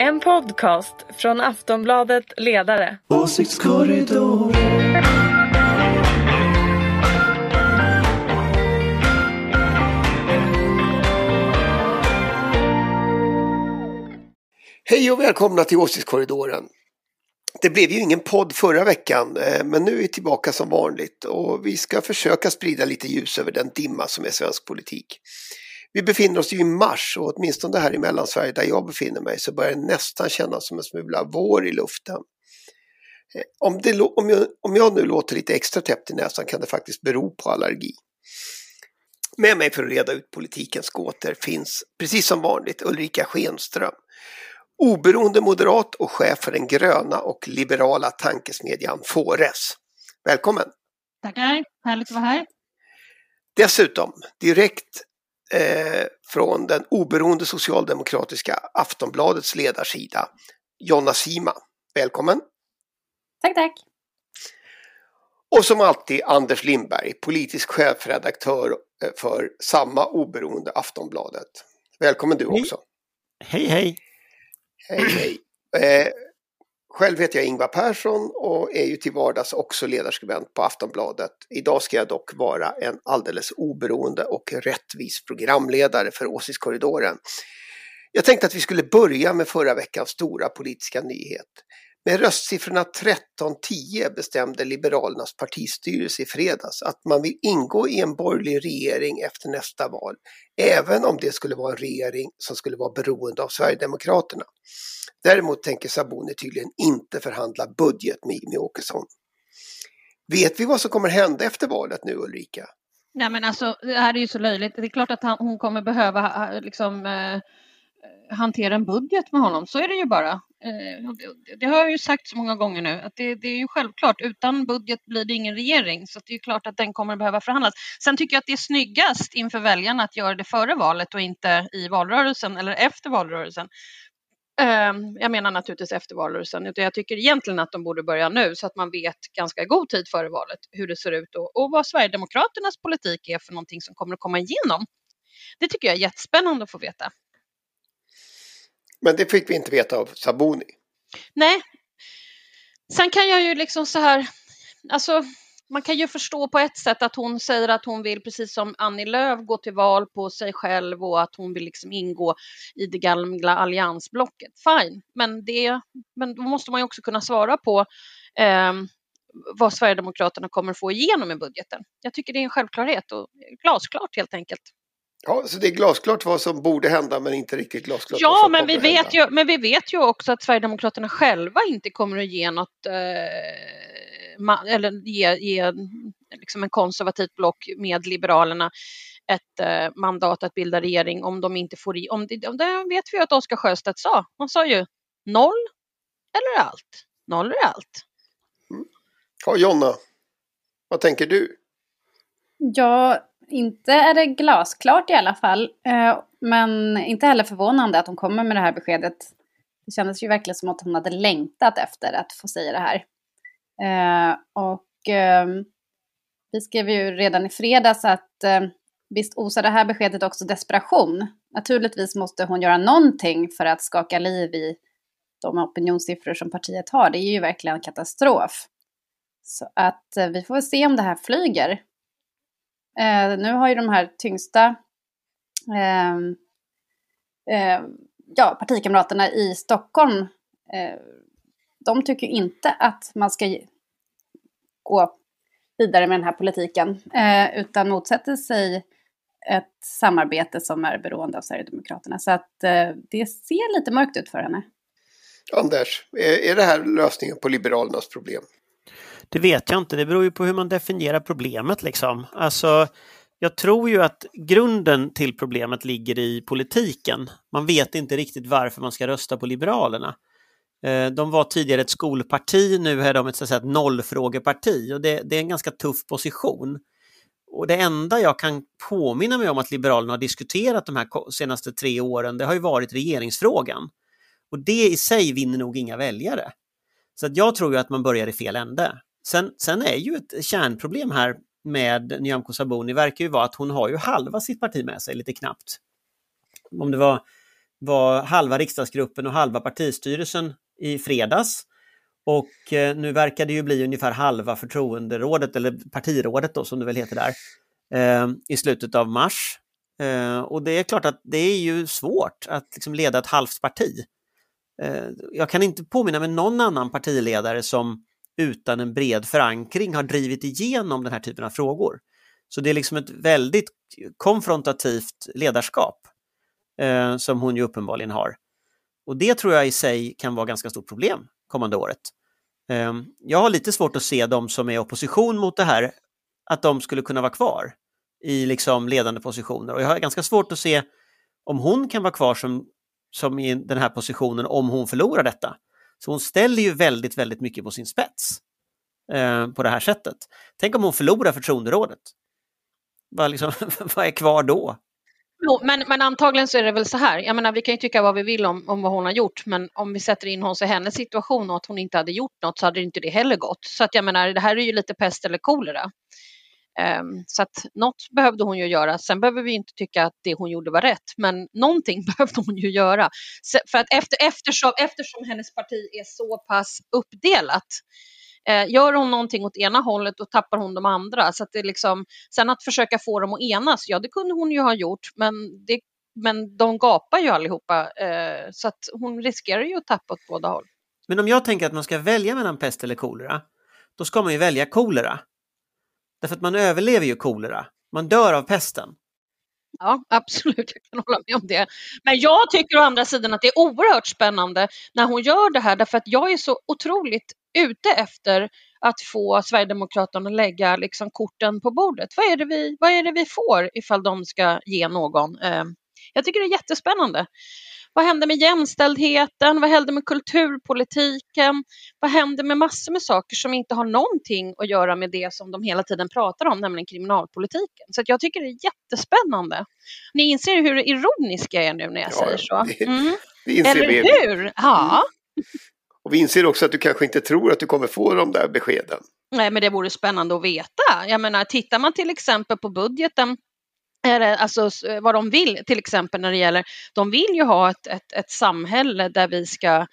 En podcast från Aftonbladet Ledare. Åsiktskorridoren. Hej och välkomna till Åsiktskorridoren. Det blev ju ingen podd förra veckan, eh, men nu är vi tillbaka som vanligt och vi ska försöka sprida lite ljus över den dimma som är svensk politik. Vi befinner oss ju i mars och åtminstone här i Mellansverige där jag befinner mig så börjar det nästan kännas som en smula vår i luften. Eh, om, det, om, jag, om jag nu låter lite extra täppt i näsan kan det faktiskt bero på allergi. Med mig för att reda ut politikens gåtor finns, precis som vanligt, Ulrika Schenström. Oberoende moderat och chef för den gröna och liberala tankesmedjan Fores. Välkommen! Tackar, härligt att vara här. Dessutom direkt eh, från den oberoende socialdemokratiska Aftonbladets ledarsida, Jonna Sima. Välkommen! Tack, tack! Och som alltid Anders Lindberg, politisk chefredaktör eh, för samma oberoende Aftonbladet. Välkommen du också! Hej, hej! Hej, hej! Eh, själv heter jag Ingvar Persson och är ju till vardags också ledarskribent på Aftonbladet. Idag ska jag dock vara en alldeles oberoende och rättvis programledare för Åsiktskorridoren. Jag tänkte att vi skulle börja med förra veckans stora politiska nyhet. Med röstsiffrorna 13-10 bestämde Liberalernas partistyrelse i fredags att man vill ingå i en borgerlig regering efter nästa val, även om det skulle vara en regering som skulle vara beroende av Sverigedemokraterna. Däremot tänker Sabuni tydligen inte förhandla budget med Jimmie Åkesson. Vet vi vad som kommer hända efter valet nu Ulrika? Nej men alltså det här är ju så löjligt. Det är klart att han, hon kommer behöva liksom eh, Eh, hantera en budget med honom. Så är det ju bara. Eh, det, har jag ju sagt så många gånger nu att det, det, är ju självklart. Utan budget blir det ingen regering så det är klart att den kommer behöva förhandlas. Sen tycker jag att det är snyggast inför väljarna att göra det före valet och inte i valrörelsen eller efter valrörelsen. Ehm, jag menar naturligtvis efter valrörelsen, utan jag tycker egentligen att de borde börja nu så att man vet ganska god tid före valet hur det ser ut och, och vad Sverigedemokraternas politik är för någonting som kommer att komma igenom. Det tycker jag är jättespännande att få veta. Men det fick vi inte veta av Sabuni. Nej. Sen kan jag ju liksom så här, alltså man kan ju förstå på ett sätt att hon säger att hon vill, precis som Annie Lööf, gå till val på sig själv och att hon vill liksom ingå i det gamla alliansblocket. Fine, men, det, men då måste man ju också kunna svara på eh, vad Sverigedemokraterna kommer få igenom i budgeten. Jag tycker det är en självklarhet och glasklart helt enkelt. Ja, så det är glasklart vad som borde hända men inte riktigt glasklart ja, vad som men vi vet hända. ju, Men vi vet ju också att Sverigedemokraterna själva inte kommer att ge något eh, eller ge, ge liksom en konservativt block med Liberalerna ett eh, mandat att bilda regering om de inte får i. Om det, om det vet vi att Oscar Sjöstedt sa. Han sa ju noll eller allt. Noll eller allt. Mm. Ja, Jonna, vad tänker du? Ja, inte är det glasklart i alla fall. Eh, men inte heller förvånande att hon kommer med det här beskedet. Det kändes ju verkligen som att hon hade längtat efter att få säga det här. Eh, och ehm, vi skrev ju redan i fredags att eh, visst osar det här beskedet också desperation. Naturligtvis måste hon göra någonting för att skaka liv i de opinionssiffror som partiet har. Det är ju verkligen en katastrof. Så att vi får väl se om det här flyger. Eh, nu har ju de här tyngsta eh, eh, ja, partikamraterna i Stockholm, eh, de tycker inte att man ska gå vidare med den här politiken, eh, utan motsätter sig ett samarbete som är beroende av Sverigedemokraterna. Så att eh, det ser lite mörkt ut för henne. Anders, är det här lösningen på Liberalernas problem? Det vet jag inte, det beror ju på hur man definierar problemet liksom. Alltså, jag tror ju att grunden till problemet ligger i politiken. Man vet inte riktigt varför man ska rösta på Liberalerna. Eh, de var tidigare ett skolparti, nu är de ett, så att säga, ett nollfrågeparti och det, det är en ganska tuff position. Och det enda jag kan påminna mig om att Liberalerna har diskuterat de här senaste tre åren, det har ju varit regeringsfrågan. Och det i sig vinner nog inga väljare. Så att jag tror ju att man börjar i fel ände. Sen, sen är ju ett kärnproblem här med Nyamko Sabuni verkar ju vara att hon har ju halva sitt parti med sig lite knappt. Om det var var halva riksdagsgruppen och halva partistyrelsen i fredags. Och eh, nu verkar det ju bli ungefär halva förtroenderådet, eller partirådet då som det väl heter där, eh, i slutet av mars. Eh, och det är klart att det är ju svårt att liksom leda ett halvt parti. Eh, jag kan inte påminna mig någon annan partiledare som utan en bred förankring har drivit igenom den här typen av frågor. Så det är liksom ett väldigt konfrontativt ledarskap eh, som hon ju uppenbarligen har. Och det tror jag i sig kan vara ganska stort problem kommande året. Eh, jag har lite svårt att se de som är i opposition mot det här, att de skulle kunna vara kvar i liksom ledande positioner. Och jag har ganska svårt att se om hon kan vara kvar som, som i den här positionen om hon förlorar detta. Så hon ställer ju väldigt, väldigt mycket på sin spets eh, på det här sättet. Tänk om hon förlorar förtroenderådet. Vad, liksom, vad är kvar då? Jo, men, men antagligen så är det väl så här, jag menar vi kan ju tycka vad vi vill om, om vad hon har gjort men om vi sätter in oss i hennes situation och att hon inte hade gjort något så hade inte det heller gått. Så att jag menar det här är ju lite pest eller kolera. Ehm, så att något behövde hon ju göra. Sen behöver vi inte tycka att det hon gjorde var rätt, men någonting behövde hon ju göra. För att efter, eftersom, eftersom hennes parti är så pass uppdelat eh, gör hon någonting åt ena hållet då tappar hon de andra. Så att det liksom, sen att försöka få dem att enas, ja det kunde hon ju ha gjort men, det, men de gapar ju allihopa eh, så att hon riskerar ju att tappa åt båda håll. Men om jag tänker att man ska välja mellan pest eller kolera, då ska man ju välja kolera. Därför att man överlever ju kolera. Man dör av pesten. Ja, absolut, jag kan hålla med om det. Men jag tycker å andra sidan att det är oerhört spännande när hon gör det här därför att jag är så otroligt ute efter att få Sverigedemokraterna att lägga liksom korten på bordet. Vad är, det vi, vad är det vi får ifall de ska ge någon? Eh, jag tycker det är jättespännande. Vad händer med jämställdheten? Vad händer med kulturpolitiken? Vad händer med massor med saker som inte har någonting att göra med det som de hela tiden pratar om, nämligen kriminalpolitiken. Så jag tycker det är jättespännande. Ni inser hur ironisk jag är nu när jag ja, säger så. Mm. Eller vi. hur? Ja. Och vi inser också att du kanske inte tror att du kommer få de där beskeden. Nej, men det vore spännande att veta. Jag menar, tittar man till exempel på budgeten alltså eh, vad de vill, till exempel när det gäller, de vill ju ha ett, ett, ett samhälle där vi ska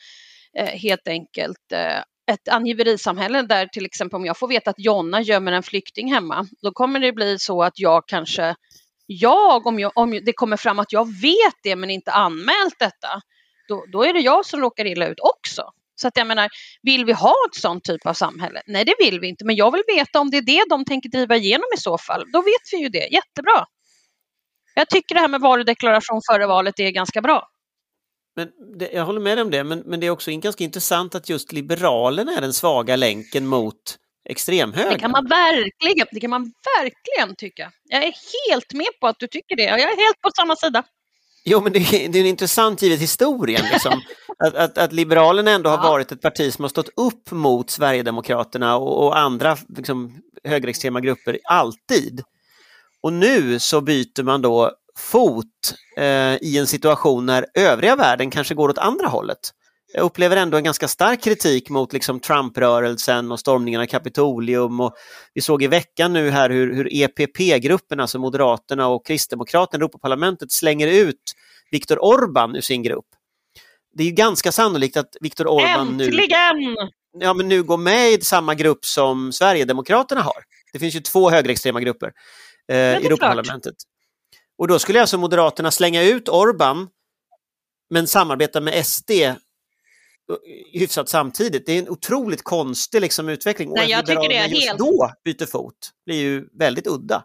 eh, helt enkelt eh, ett angiverisamhälle där till exempel om jag får veta att Jonna gömmer en flykting hemma, då kommer det bli så att jag kanske, jag om, jag, om det kommer fram att jag vet det men inte anmält detta, då, då är det jag som råkar illa ut också. Så att jag menar, vill vi ha ett sånt typ av samhälle? Nej, det vill vi inte, men jag vill veta om det är det de tänker driva igenom i så fall. Då vet vi ju det, jättebra. Jag tycker det här med varudeklaration före valet är ganska bra. Men det, jag håller med om det, men, men det är också ganska intressant att just Liberalerna är den svaga länken mot extremhögern. Det kan man verkligen, det kan man verkligen tycka. Jag är helt med på att du tycker det. Jag är helt på samma sida. Jo, men det, det är en intressant givet historien. Liksom. att, att, att, Liberalerna ändå har varit ett parti som har stått upp mot Sverigedemokraterna och, och andra liksom, högerextrema grupper alltid. Och nu så byter man då fot eh, i en situation när övriga världen kanske går åt andra hållet. Jag upplever ändå en ganska stark kritik mot liksom Trump-rörelsen och stormningen av Kapitolium. Och vi såg i veckan nu här hur, hur EPP-grupperna, alltså Moderaterna och Kristdemokraterna i Europaparlamentet slänger ut Viktor Orban ur sin grupp. Det är ju ganska sannolikt att Viktor Orban nu, ja, men nu går med i samma grupp som Sverigedemokraterna har. Det finns ju två högerextrema grupper eh, i Europaparlamentet. Och då skulle alltså Moderaterna slänga ut Orban men samarbeta med SD hyfsat samtidigt. Det är en otroligt konstig liksom, utveckling. Nej, jag tycker det är just helt... då byter fot blir ju väldigt udda.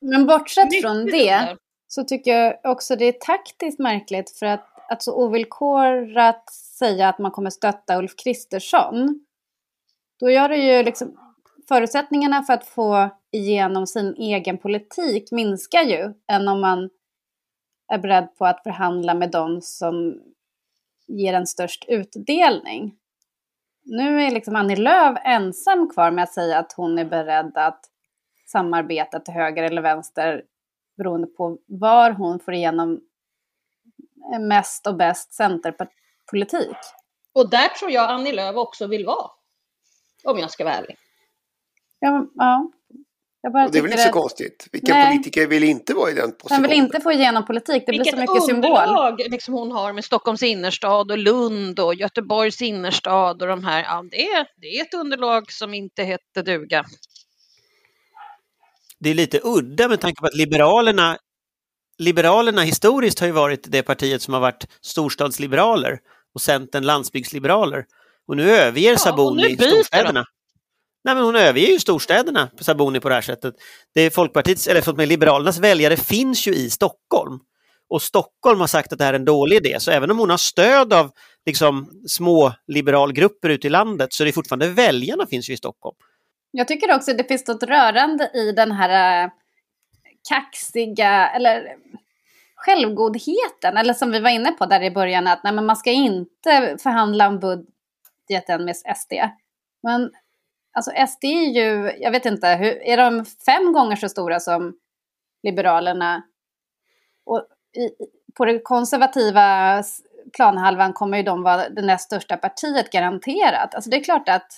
Men bortsett från det så tycker jag också det är taktiskt märkligt för att, att så ovillkorat säga att man kommer stötta Ulf Kristersson. Då gör det ju liksom förutsättningarna för att få igenom sin egen politik minskar ju än om man är beredd på att förhandla med de som ger en störst utdelning. Nu är liksom Annie Lööf ensam kvar med att säga att hon är beredd att samarbeta till höger eller vänster beroende på var hon får igenom mest och bäst centerpolitik. Och där tror jag Annie Lööf också vill vara. Om jag ska vara ärlig. Ja, ja. Jag bara Och det är väl inte så att konstigt. Vilka Nej. politiker vill inte vara i den positionen? vill inte få igenom politik, det blir så Vilket mycket symbol. underlag liksom hon har med Stockholms innerstad och Lund och Göteborgs innerstad och de här. Ja, det, är, det är ett underlag som inte hette duga. Det är lite udda med tanke på att Liberalerna, Liberalerna historiskt har ju varit det partiet som har varit storstadsliberaler och Centern landsbygdsliberaler. Och nu överger Ja, Sabuni storstäderna. Nej, men hon överger ju storstäderna, Sabuni, på det här sättet. Det är Folkpartiets, eller förlåt mig, Liberalernas väljare finns ju i Stockholm. Och Stockholm har sagt att det här är en dålig idé, så även om hon har stöd av liksom, små liberalgrupper ute i landet så är det fortfarande väljarna finns ju i Stockholm. Jag tycker också att det finns något rörande i den här äh, kaxiga, eller självgodheten, eller som vi var inne på där i början, att nej, men man ska inte förhandla om budgeten med SD. Men alltså SD är ju, jag vet inte, hur, är de fem gånger så stora som Liberalerna? Och i, på det konservativa planhalvan kommer ju de vara det näst största partiet garanterat. Alltså det är klart att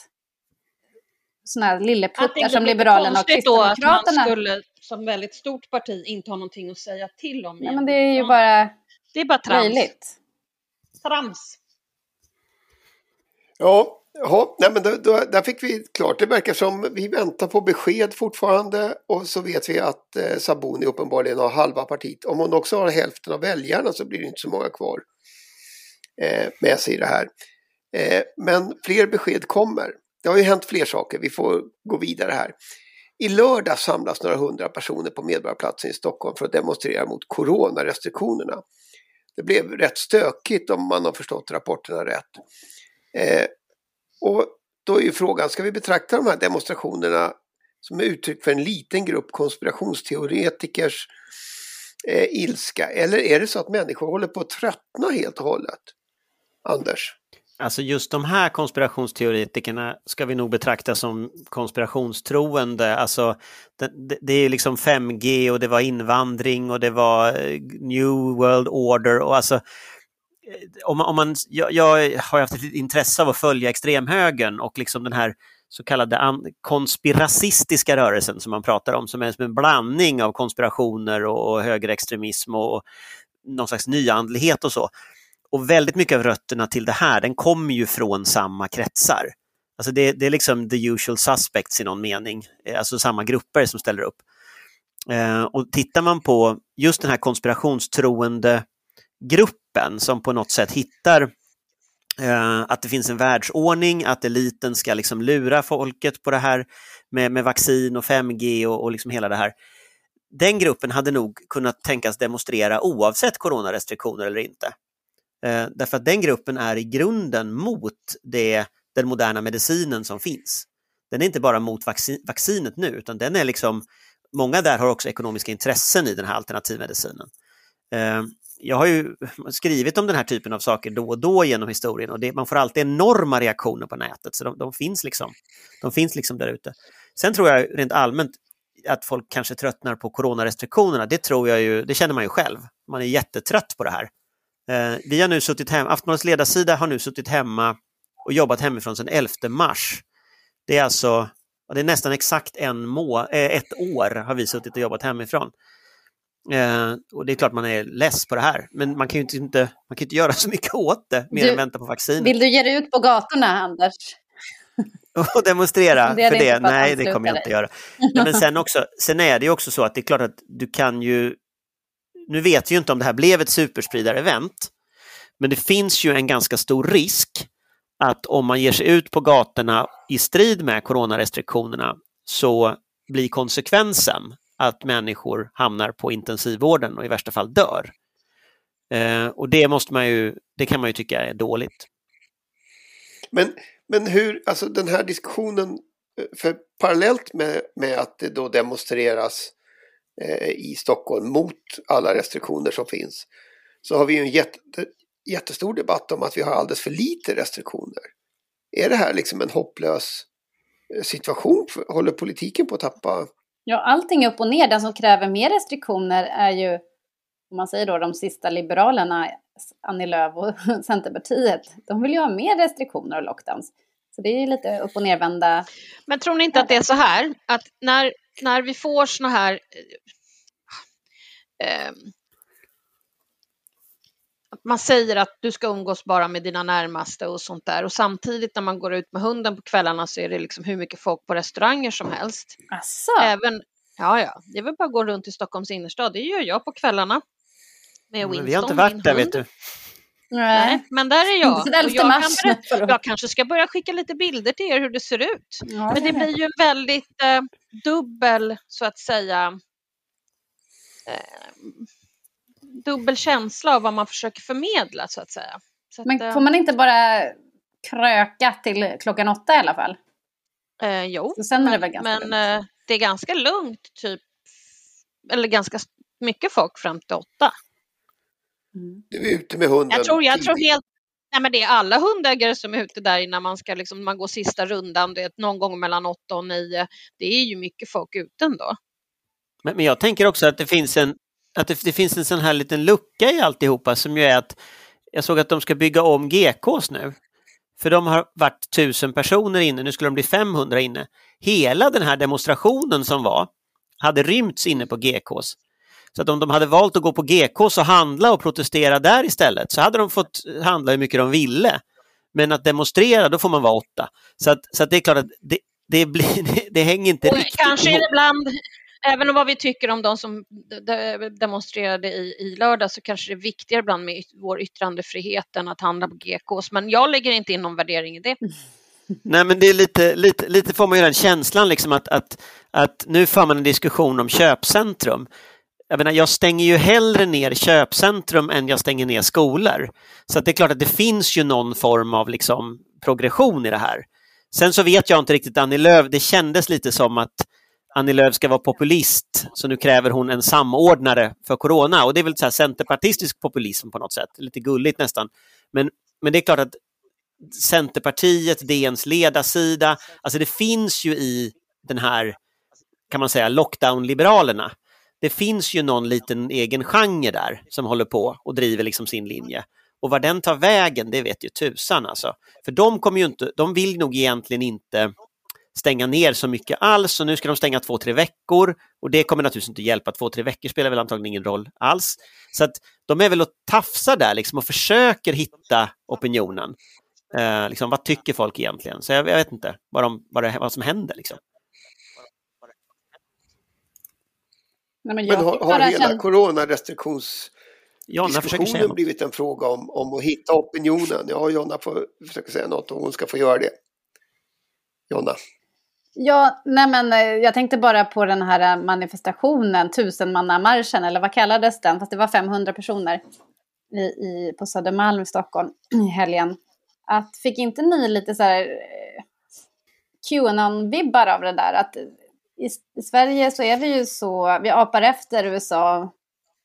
sådana här lilleputtar som Liberalerna och konstigt då att man Kristdemokraterna. skulle som väldigt stort parti inte ha någonting att säga till om. Nej, men det är ju bara det är bara trams. trams. Ja, jaha, nej, men då, då, där fick vi klart. Det verkar som vi väntar på besked fortfarande och så vet vi att eh, Sabuni uppenbarligen har halva partiet. Om hon också har hälften av väljarna så blir det inte så många kvar eh, med sig i det här. Eh, men fler besked kommer. Det har ju hänt fler saker. Vi får gå vidare här. I lördag samlas några hundra personer på Medborgarplatsen i Stockholm för att demonstrera mot coronarestriktionerna. Det blev rätt stökigt om man har förstått rapporterna rätt. Eh, och då är ju frågan, ska vi betrakta de här demonstrationerna som är uttryck för en liten grupp konspirationsteoretikers eh, ilska? Eller är det så att människor håller på att tröttna helt och hållet? Anders? Alltså just de här konspirationsteoretikerna ska vi nog betrakta som konspirationstroende. Alltså det, det- är liksom 5G och det var invandring och det var eh, New World Order och alltså om man, om man, jag, jag har haft ett intresse av att följa extremhögern och liksom den här så kallade konspiracistiska rörelsen som man pratar om, som är som en blandning av konspirationer och, och högerextremism och, och någon slags nyandlighet och så. Och väldigt mycket av rötterna till det här, den kommer ju från samma kretsar. Alltså det, det är liksom the usual suspects i någon mening, eh, alltså samma grupper som ställer upp. Eh, och tittar man på just den här konspirationstroende gruppen som på något sätt hittar eh, att det finns en världsordning, att eliten ska liksom lura folket på det här med, med vaccin och 5G och, och liksom hela det här. Den gruppen hade nog kunnat tänkas demonstrera oavsett coronarestriktioner eller inte. Eh, därför att den gruppen är i grunden mot det, den moderna medicinen som finns. Den är inte bara mot vaccin, vaccinet nu, utan den är liksom, många där har också ekonomiska intressen i den här alternativmedicinen. Eh, jag har ju skrivit om den här typen av saker då och då genom historien och det, man får alltid enorma reaktioner på nätet, så de, de finns liksom, de finns liksom där ute. Sen tror jag rent allmänt att folk kanske tröttnar på coronarestriktionerna, det tror jag ju, det känner man ju själv. Man är jättetrött på det här. Eh, vi har nu suttit hemma, Aftonbladets ledarsida har nu suttit hemma och jobbat hemifrån sedan 11 mars. Det är alltså, det är nästan exakt en må, eh, ett år har vi suttit och jobbat hemifrån. Eh, och det är klart man är less på det här, men man kan ju inte, man kan inte göra så mycket åt det, mer Du- än vänta på vaccin. Vill du ge dig ut på gatorna, Anders? och demonstrera Fundera för det. Nej, det kommer jag inte göra. Nej, men sen, också, sen är det ju också så att det är klart att du kan ju... Nu vet vi ju inte om det här blev ett superspridare-event, men det finns ju en ganska stor risk att om man ger sig ut på gatorna i strid med coronarestriktionerna så blir konsekvensen att människor hamnar på intensivvården och i värsta fall dör. Eh, och det måste man ju, det kan man ju tycka är dåligt. Men, men hur, alltså den här diskussionen, eh, för parallellt med, med att det då demonstreras eh, i Stockholm mot alla restriktioner som finns, så har vi ju en jätte, jättestor debatt om att vi har alldeles för lite restriktioner. Är det här liksom en hopplös eh, situation? Håller politiken på att tappa? Ja, allting är upp och ner. Den som kräver mer restriktioner är ju, om man säger då de sista liberalerna, Annie Lööf och Centerpartiet. De vill ju ha mer restriktioner och lockdowns. Så det är lite upp och nervända. Men tror ni inte att det är så här att när, när vi får såna här eh, eh man säger att du ska umgås bara med dina närmaste och sånt där och samtidigt när man går ut med hunden på kvällarna så är det liksom hur mycket folk på restauranger som helst. Asså? Även, ja, ja, det är väl bara att gå runt i Stockholms innerstad, det gör jag på kvällarna. Med Winston, Men vi har inte varit där hund. vet du. Nej, men där är jag. Inte den Och 11 jag, kan berätta, jag kanske ska börja skicka lite bilder till er hur det ser ut. Ja, Men det blir ju en väldigt eh, dubbel, så att säga, eh, dubbel känsla av vad man försöker förmedla, så att säga. Så att, Men eh, får man inte bara kröka till klockan åtta i alla fall? eh, jo, Så sen är det väl ganska men lugnt. eh, det är ganska lugnt, typ, eller ganska mycket folk fram till åtta. Mm. Du är ute med hunden Jag tror, jag tror helt Nej, men det är alla hundägare som är ute där innan man ska liksom, man går sista rundan, det är någon gång mellan åtta och nio. Det är ju mycket folk ute ändå. Men, men jag tänker också att det finns en, att det, det finns en sån här liten lucka i alltihopa som ju är att jag såg att de ska bygga om GKs nu. För de har varit tusen personer inne, nu skulle de bli 500 inne. Hela den här demonstrationen som var hade rymts inne på GKs. Så att om de hade valt att gå på GKs och handla och protestera där istället så hade de fått handla hur mycket de ville. Men att demonstrera, då får man vara åtta. Så att, så att det är klart att det, det, blir, det, hänger inte Och riktigt kanske ihop. ibland, även om vad vi tycker om de som demonstrerade i, i lördag, så kanske det är viktigare ibland med vår yttrandefrihet än att handla på GKs. Men jag lägger inte in någon värdering i det. Nej men det är lite, lite, lite får man ju den känslan liksom att, att, att nu för man en diskussion om köpcentrum. Jag menar, jag stänger ju hellre ner köpcentrum än jag stänger ner skolor. Så att det är klart att det finns ju någon form av liksom progression i det här. Sen så vet jag inte riktigt Annie Lööf, det kändes lite som att Annie Lööf ska vara populist, så nu kräver hon en samordnare för corona. Och det är väl så här centerpartistisk populism på något sätt, lite gulligt nästan. Men, men det är klart att Centerpartiet, DNs ledarsida, alltså det finns ju i den här, kan man säga, lockdown-liberalerna. Det finns ju någon liten egen genre där som håller på och driver liksom sin linje. Och var den tar vägen, det vet ju tusan alltså. För de kommer ju inte, de vill nog egentligen inte stänga ner så mycket alls och nu ska de stänga två, tre veckor och det kommer naturligtvis inte hjälpa. Två, tre veckor spelar väl antagligen ingen roll alls. Så att de är väl och tafsar där liksom och försöker hitta opinionen. Eh, liksom, vad tycker folk egentligen? Så jag, jag vet inte vad, de, vad, det, vad som händer. Liksom. Nej, men Men har, har hela känna- coronarestriktionsdiskussionen Jonna något. blivit en fråga om, om att hitta opinionen? Ja, Jonna får försöka säga något och hon ska få göra det. Jonna. Ja, nej men eh, jag tänkte bara på den här eh, manifestationen, tusenmannamarschen eller vad kallades den? Fast det var 500 personer i, i, på Södermalm i Stockholm i helgen. Att, fick inte ni lite så här eh, Qanon-vibbar av det där? Att i, i Sverige så är vi ju så, vi apar efter USA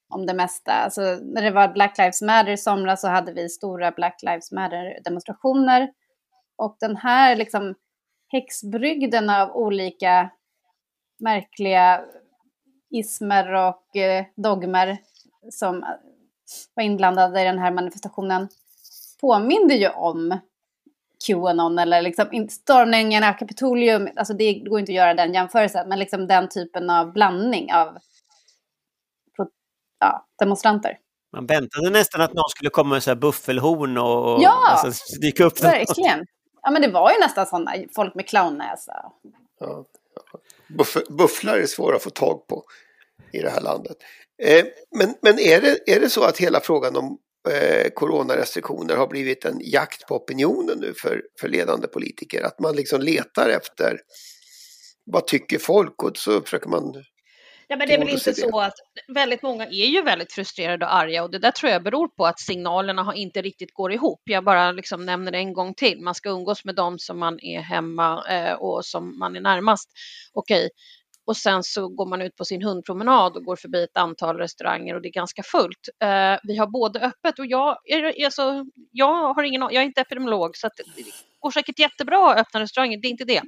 om det mesta. Alltså, när det var Black Lives Matter i somras så hade vi stora Black Lives Matter-demonstrationer. Och den här liksom häxbrygden av olika märkliga ismer och eh, dogmer som var inblandade i den här manifestationen påminde ju om Qanon eller liksom stormningen av Kapitolium. Alltså det går inte att göra den jämförelsen, men liksom den typen av blandning av ja, demonstranter. Man väntade nästan att någon skulle komma med så här buffelhorn och Ja! alltså, dyka upp. Verkligen. Ja, men det var ju nästan sådana, folk med clownnäsa. Ja, ja. Buff, bufflar är svåra att få tag på i det här landet. Eh, men men är, det, är det så att hela frågan om eh, coronarestriktioner har blivit en jakt på opinionen nu för, för ledande politiker? Att man liksom letar efter vad tycker folk och så försöker man... Ja, men det är väl inte så att väldigt många är ju väldigt frustrerade och arga och det där tror jag beror på att signalerna har inte riktigt går ihop. Jag bara liksom nämner det en gång till. Man ska umgås med dem som man är hemma eh, och som man är närmast. Okej, och sen så går man ut på sin hundpromenad och går förbi ett antal restauranger och det är ganska fullt. Eh, vi har både öppet och jag, är, alltså, jag har ingen, jag är inte epidemiolog så att går säkert jättebra att öppna restauranger, det är inte det.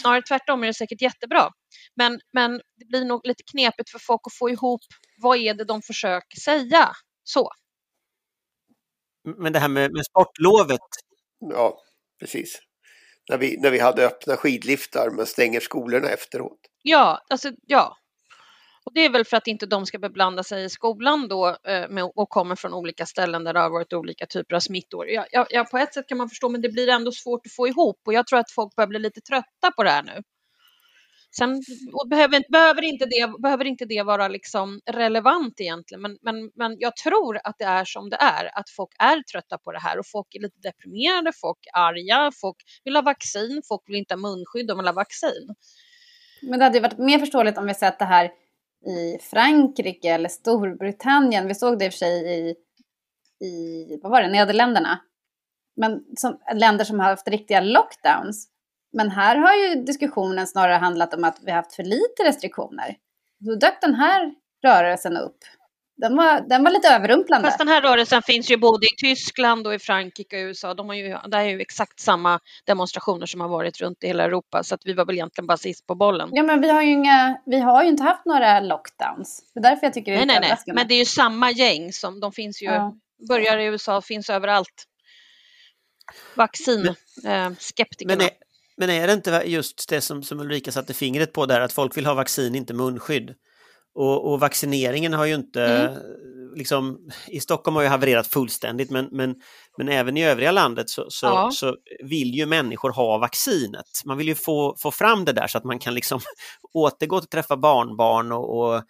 Snarare tvärtom är det säkert jättebra. Men, men det blir nog lite knepigt för folk att få ihop vad är det de försöker säga. Så. Men det här med, med sportlovet, Ja, precis. när vi, när vi hade öppna skidliftar men stänger skolorna efteråt. Ja, alltså ja. Och det är väl för att inte de ska beblanda sig i skolan då eh, och kommer från olika ställen där det har varit olika typer av smittor. Ja, ja, ja, på ett sätt kan man förstå, men det blir ändå svårt att få ihop och jag tror att folk börjar bli lite trötta på det här nu. Sen behöver, behöver, inte det, behöver inte det vara liksom relevant egentligen, men, men, men jag tror att det är som det är, att folk är trötta på det här och folk är lite deprimerade, folk är arga, folk vill ha vaccin, folk vill inte ha munskydd, de vill ha vaccin. Men det hade varit mer förståeligt om vi sett det här i Frankrike eller Storbritannien. Vi såg det i och för sig i, i vad var det, Nederländerna. Men som, länder som har haft riktiga lockdowns. Men här har ju diskussionen snarare handlat om att vi har haft för lite restriktioner. Då dök den här rörelsen upp. Den var, den var lite överrumplande. Fast den här rörelsen finns ju både i Tyskland och i Frankrike och USA. De har ju, det är ju exakt samma demonstrationer som har varit runt i hela Europa så att vi var väl egentligen bara sist på bollen. Ja men vi har ju, inga, vi har ju inte haft några lockdowns. Det är därför jag tycker det är nej, nej, nej. Men det är ju samma gäng som de finns ju, ja. börjar i USA, finns överallt. Vaccinskeptikerna. Men, eh, men, är det inte just det som, som Ulrika satte fingret på där, att folk vill ha vaccin, inte munskydd? Och, och, vaccineringen har ju inte, mm. liksom, i Stockholm har ju havererat fullständigt men, men, men även i övriga landet så, så, ja. så, vill ju människor ha vaccinet. Man vill ju få, få fram det där så att man kan liksom återgå till att träffa barnbarn och, och,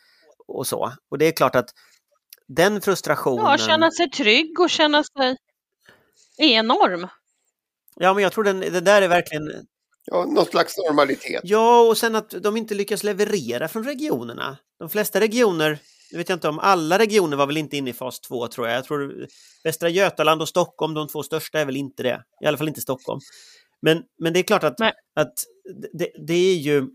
och så. Och det är klart att den frustrationen... Ja, känna sig trygg och känna sig enorm. Ja, men jag tror den, det där är verkligen Ja, någon slags normalitet. Ja, och sen att de inte lyckas leverera från regionerna. De flesta regioner, nu vet jag inte om alla regioner var väl inte inne i fas 2 tror jag. Jag tror Västra Götaland och Stockholm, de två största är väl inte det. I alla fall inte Stockholm. Men, men det är klart att, att det, det är ju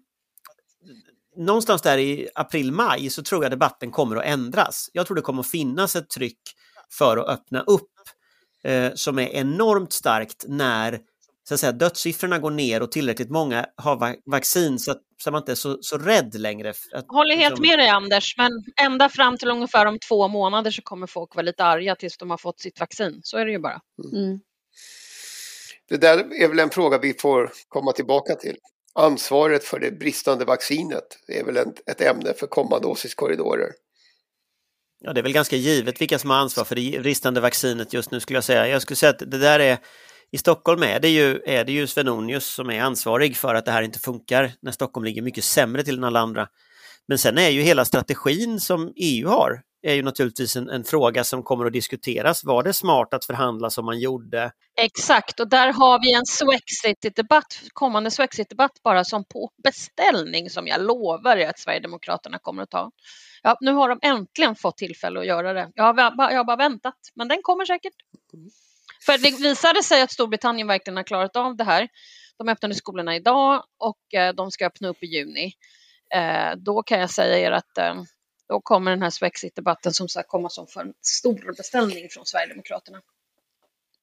någonstans där i april-maj så tror jag debatten kommer att ändras. Jag tror det kommer att finnas ett tryck för att öppna upp eh, som är enormt starkt när så att säga, dödssiffrorna går ner och tillräckligt många har va vaccin så att, så att man inte är så, så rädd längre. Att, Håller helt liksom... med dig Anders, men ända fram till ungefär om två månader så kommer folk vara lite arga tills de har fått sitt vaccin. Så är det ju bara. Mm. Det där är väl en fråga vi får komma tillbaka till. Ansvaret för det bristande vaccinet är väl ett, ett ämne för kommande åsiktskorridorer. Ja, det är väl ganska givet vilka som har ansvar för det bristande vaccinet just nu skulle jag säga. Jag skulle säga att det där är i Stockholm är det ju, är det ju Svenonius som är ansvarig för att det här inte funkar när Stockholm ligger mycket sämre till än alla andra. Men sen är ju hela strategin som EU har är ju naturligtvis en, en, fråga som kommer att diskuteras. Var det smart att förhandla som man gjorde? Exakt, och där har vi en Swexit-debatt, kommande Swexit-debatt bara som på beställning som jag lovar er att Sverigedemokraterna kommer att ta. Ja, nu har de äntligen fått tillfälle att göra det. Jag har, jag har bara väntat, men den kommer säkert. För det visade sig att Storbritannien verkligen har klarat av det här. De öppnade skolorna idag och eh, de ska öppna upp i juni. Eh, då kan jag säga er att eh, då kommer den här Swexit-debatten som sagt komma som för en stor beställning från Sverigedemokraterna.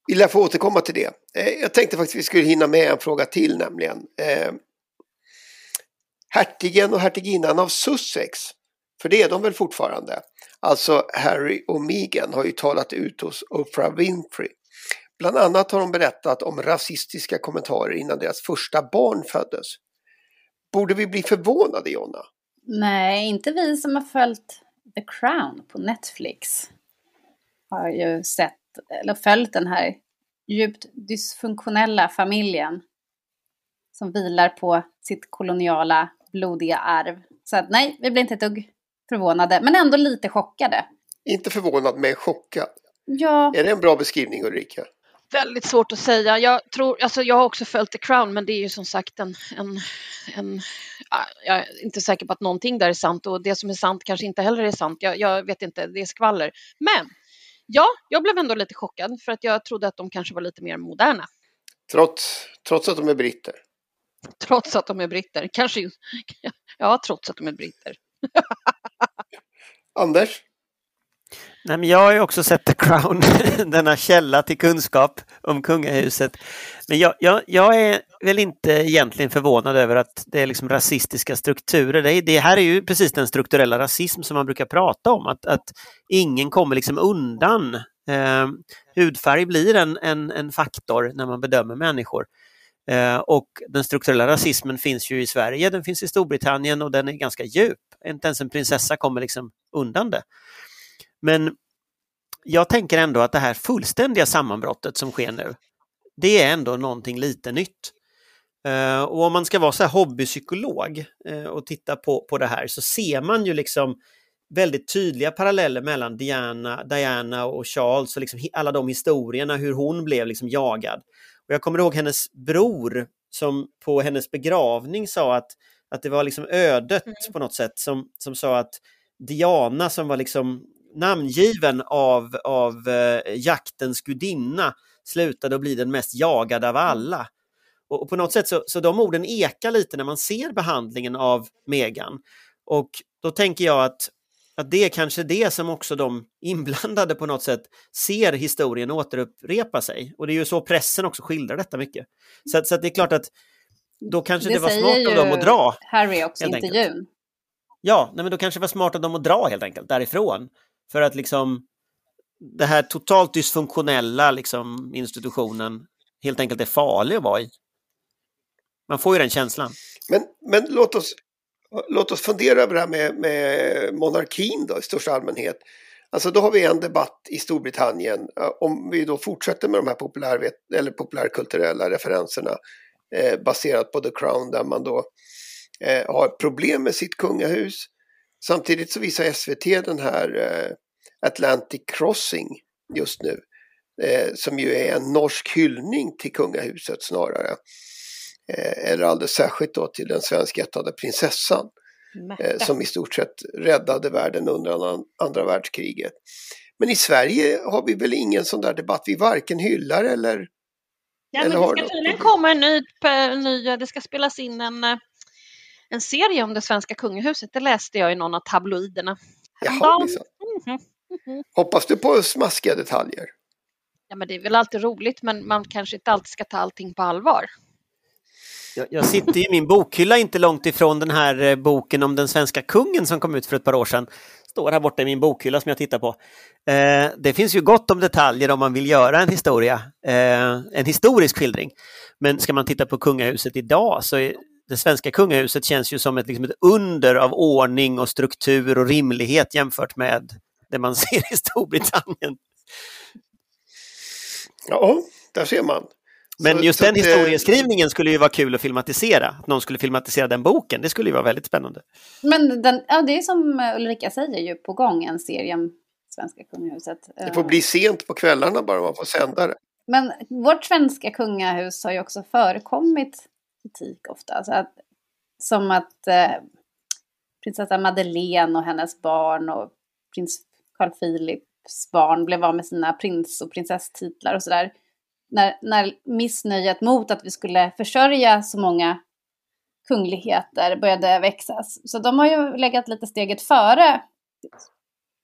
Vi lär få återkomma till det. Jag tänkte faktiskt att vi skulle hinna med en fråga till nämligen. Hertigen och hertiginnan av Sussex, för det är de väl fortfarande. Alltså Harry och Meghan har ju talat ut hos Oprah Winfrey Bland annat har de berättat om rasistiska kommentarer innan deras första barn föddes. Borde vi bli förvånade, Jonna? Nej, inte vi som har följt The Crown på Netflix. Har ju sett, eller följt den här djupt dysfunktionella familjen som vilar på sitt koloniala blodiga arv. Så att nej, vi blir inte ett dugg förvånade, men ändå lite chockade. Inte förvånad, men chockad. Ja. Är det en bra beskrivning Ulrika? Väldigt svårt att säga. Jag, tror, alltså jag har också följt The Crown men det är ju som sagt en, en, en jag är inte säker på att någonting där är sant och det som är sant kanske inte heller är sant. Jag, jag vet inte, det är skvaller. Men ja, jag blev ändå lite chockad för att jag trodde att de kanske var lite mer moderna. Trots, trots att de är britter? Trots att de är britter, kanske. Ja, trots att de är britter. Anders? Nej, men jag har ju också sett The Crown, denna källa till kunskap om kungahuset. Men jag, jag, jag, är väl inte egentligen förvånad över att det är liksom rasistiska strukturer. Det, det här är ju precis den strukturella rasism som man brukar prata om, att, att ingen kommer liksom undan. Eh, hudfärg blir en, en, en faktor när man bedömer människor. Eh, och den strukturella rasismen finns ju i Sverige, den finns i Storbritannien och den är ganska djup. Inte ens en prinsessa kommer liksom undan det. Men jag tänker ändå att det här fullständiga sammanbrottet som sker nu, det är ändå någonting lite nytt. Uh, och om man ska vara så här hobbypsykolog uh, och titta på, på det här så ser man ju liksom väldigt tydliga paralleller mellan Diana, Diana och Charles och liksom alla de historierna, hur hon blev liksom jagad. Och jag kommer ihåg hennes bror som på hennes begravning sa att, att det var liksom ödet mm. på något sätt som, som sa att Diana som var liksom namngiven av, av eh, jaktens gudinna slutade att bli den mest jagade av alla. Och, och på något sätt så, så de orden ekar lite när man ser behandlingen av Megan. Och då tänker jag att, att det är kanske det som också de inblandade på något sätt ser historien återupprepa sig. Och det är ju så pressen också skildrar detta mycket. Så, så det är klart att då kanske det, det var smart av dem att dra. Harry också i intervjun. Ja, nej, men då kanske det var smart av dem att dra helt enkelt därifrån. För att liksom det här totalt dysfunktionella liksom, institutionen helt enkelt är farlig att vara i. Man får ju den känslan. Men, men låt, oss, låt oss fundera över det här med, med monarkin då i största allmänhet. Alltså då har vi en debatt i Storbritannien eh, om vi då fortsätter med de här populär, eller populärkulturella referenserna eh, baserat på The Crown där man då eh, har problem med sitt kungahus. Samtidigt så visar SVT den här eh, Atlantic Crossing just nu. Eh, som ju är en norsk hyllning till kungahuset snarare. Eh, eller alldeles särskilt då till den svenskättade prinsessan. Eh, som i stort sett räddade världen under andra världskriget. Men i Sverige har vi väl ingen sån där debatt, vi varken hyllar eller Ja, men det ska tydligen komma en ny, ny, det ska spelas in en, eh, en serie om det svenska kungahuset. Det läste jag i någon av tabloiderna. Jaha, mm -hmm. Hoppas du på smaskiga detaljer? Ja, men det är väl alltid roligt, men man kanske inte alltid ska ta allting på allvar. Jag, jag sitter i min bokhylla inte långt ifrån den här eh, boken om den svenska kungen som kom ut för ett par år sedan. Står här borta i min bokhylla som jag tittar på. Eh, det finns ju gott om detaljer om man vill göra en historia, eh, en historisk skildring. Men ska man titta på kungahuset idag så är det svenska kungahuset känns ju som ett, liksom ett under av ordning och struktur och rimlighet jämfört med det man ser i Storbritannien. Ja, där ser man. Men just så den historieskrivningen skulle ju vara kul att filmatisera. Att någon skulle filmatisera den boken, det skulle ju vara väldigt spännande. Men den, ja, det är som Ulrika säger ju på gång en serie om svenska kungahuset. Det får bli sent på kvällarna bara man får sända det. Men vårt svenska kungahus har ju också förekommit kritik ofta. Så att, som att eh, prinsessa Madeleine och hennes barn och prins Carl Philips barn blev av med sina prins och prinsesstitlar och sådär när, när missnöjet mot att vi skulle försörja så många kungligheter började växa. Så de har ju legat lite steget före,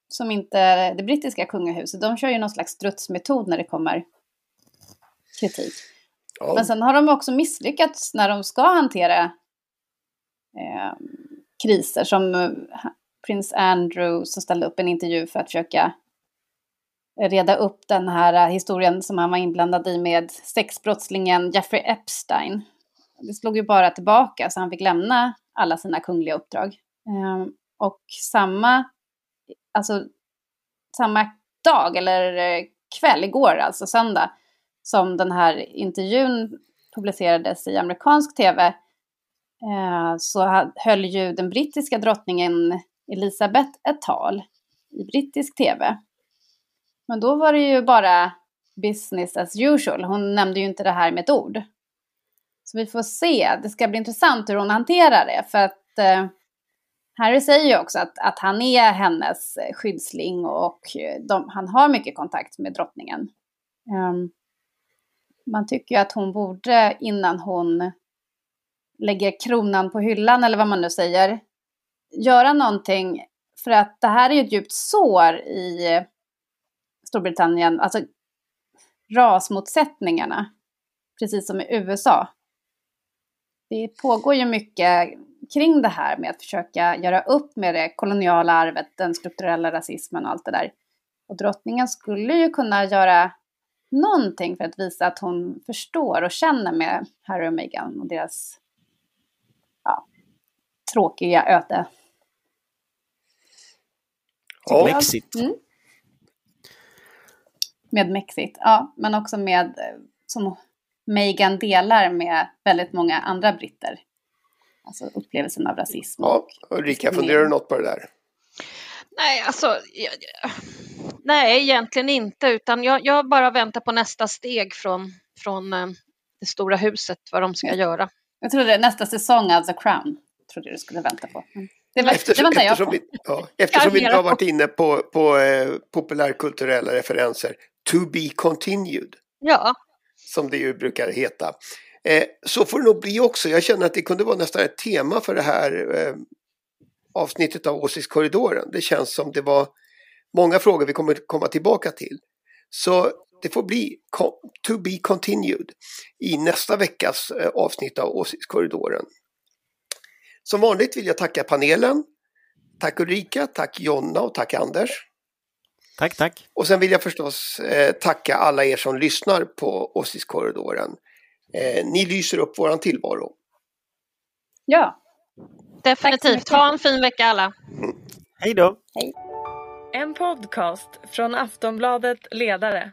som inte det brittiska kungahuset. De kör ju någon slags strutsmetod när det kommer kritik. Ja. Men sen har de också misslyckats när de ska hantera eh, kriser som eh, prins Andrew som ställde upp en intervju för att försöka reda upp den här äh, historien som han var inblandad i med sexbrottslingen Jeffrey Epstein. Det slog ju bara tillbaka så han fick lämna alla sina kungliga uppdrag. Ehm, och samma, alltså samma dag eller äh, kväll, igår alltså söndag, som den här intervjun publicerades i amerikansk tv eh, så höll ju den brittiska drottningen Elisabeth ett tal i brittisk tv. Men då var det ju bara business as usual. Hon nämnde ju inte det här med ett ord. Så vi får se. Det ska bli intressant hur hon hanterar det. För att eh, Harry säger ju också att, att han är hennes eh, skyddsling och eh, de, han har mycket kontakt med drottningen. Um, man tycker ju att hon borde, innan hon lägger kronan på hyllan eller vad man nu säger, göra någonting. För att det här är ju ett djupt sår i Storbritannien, alltså rasmotsättningarna, precis som i USA. Det pågår ju mycket kring det här med att försöka göra upp med det koloniala arvet, den strukturella rasismen och allt det där. Och drottningen skulle ju kunna göra någonting för att visa att hon förstår och känner med Harry och Meghan och deras ja, tråkiga öde. Ja. Mexit. Mm. Med Mexit, ja, men också med eh, som Meghan delar med väldigt många andra britter. Alltså upplevelsen av rasism. Ja, Ulrika, funderar du något på det där? Nej, alltså, jag, jag, nej, egentligen inte, utan jag, jag bara väntar på nästa steg från, från eh, det stora huset, vad de ska göra. Jag trodde nästa säsong av The Crown, trodde du skulle vänta på. Men Det, var, det Eftersom, väntar jag eftersom, vi, ja, eftersom vi har varit inne på, på eh, populärkulturella referenser, to be continued, Ja, som det ju brukar heta. Eh, så får det nog bli också. Jag känner att det kunde vara nästan ett tema för det här eh, avsnittet av Åsiktskorridoren. Det känns som det var många frågor vi kommer komma tillbaka till. Så det får bli to be continued i nästa veckas eh, avsnitt av Åsiktskorridoren. Som vanligt vill jag tacka panelen. Tack Ulrika, tack Jonna och tack Anders. Tack, tack. Och sen vill jag förstås eh, tacka alla er som lyssnar på Åsiktskorridoren. Eh, ni lyser upp våran tillvaro. Ja, definitivt. Ha en fin vecka alla. Hej då! En podcast från Aftonbladet Ledare.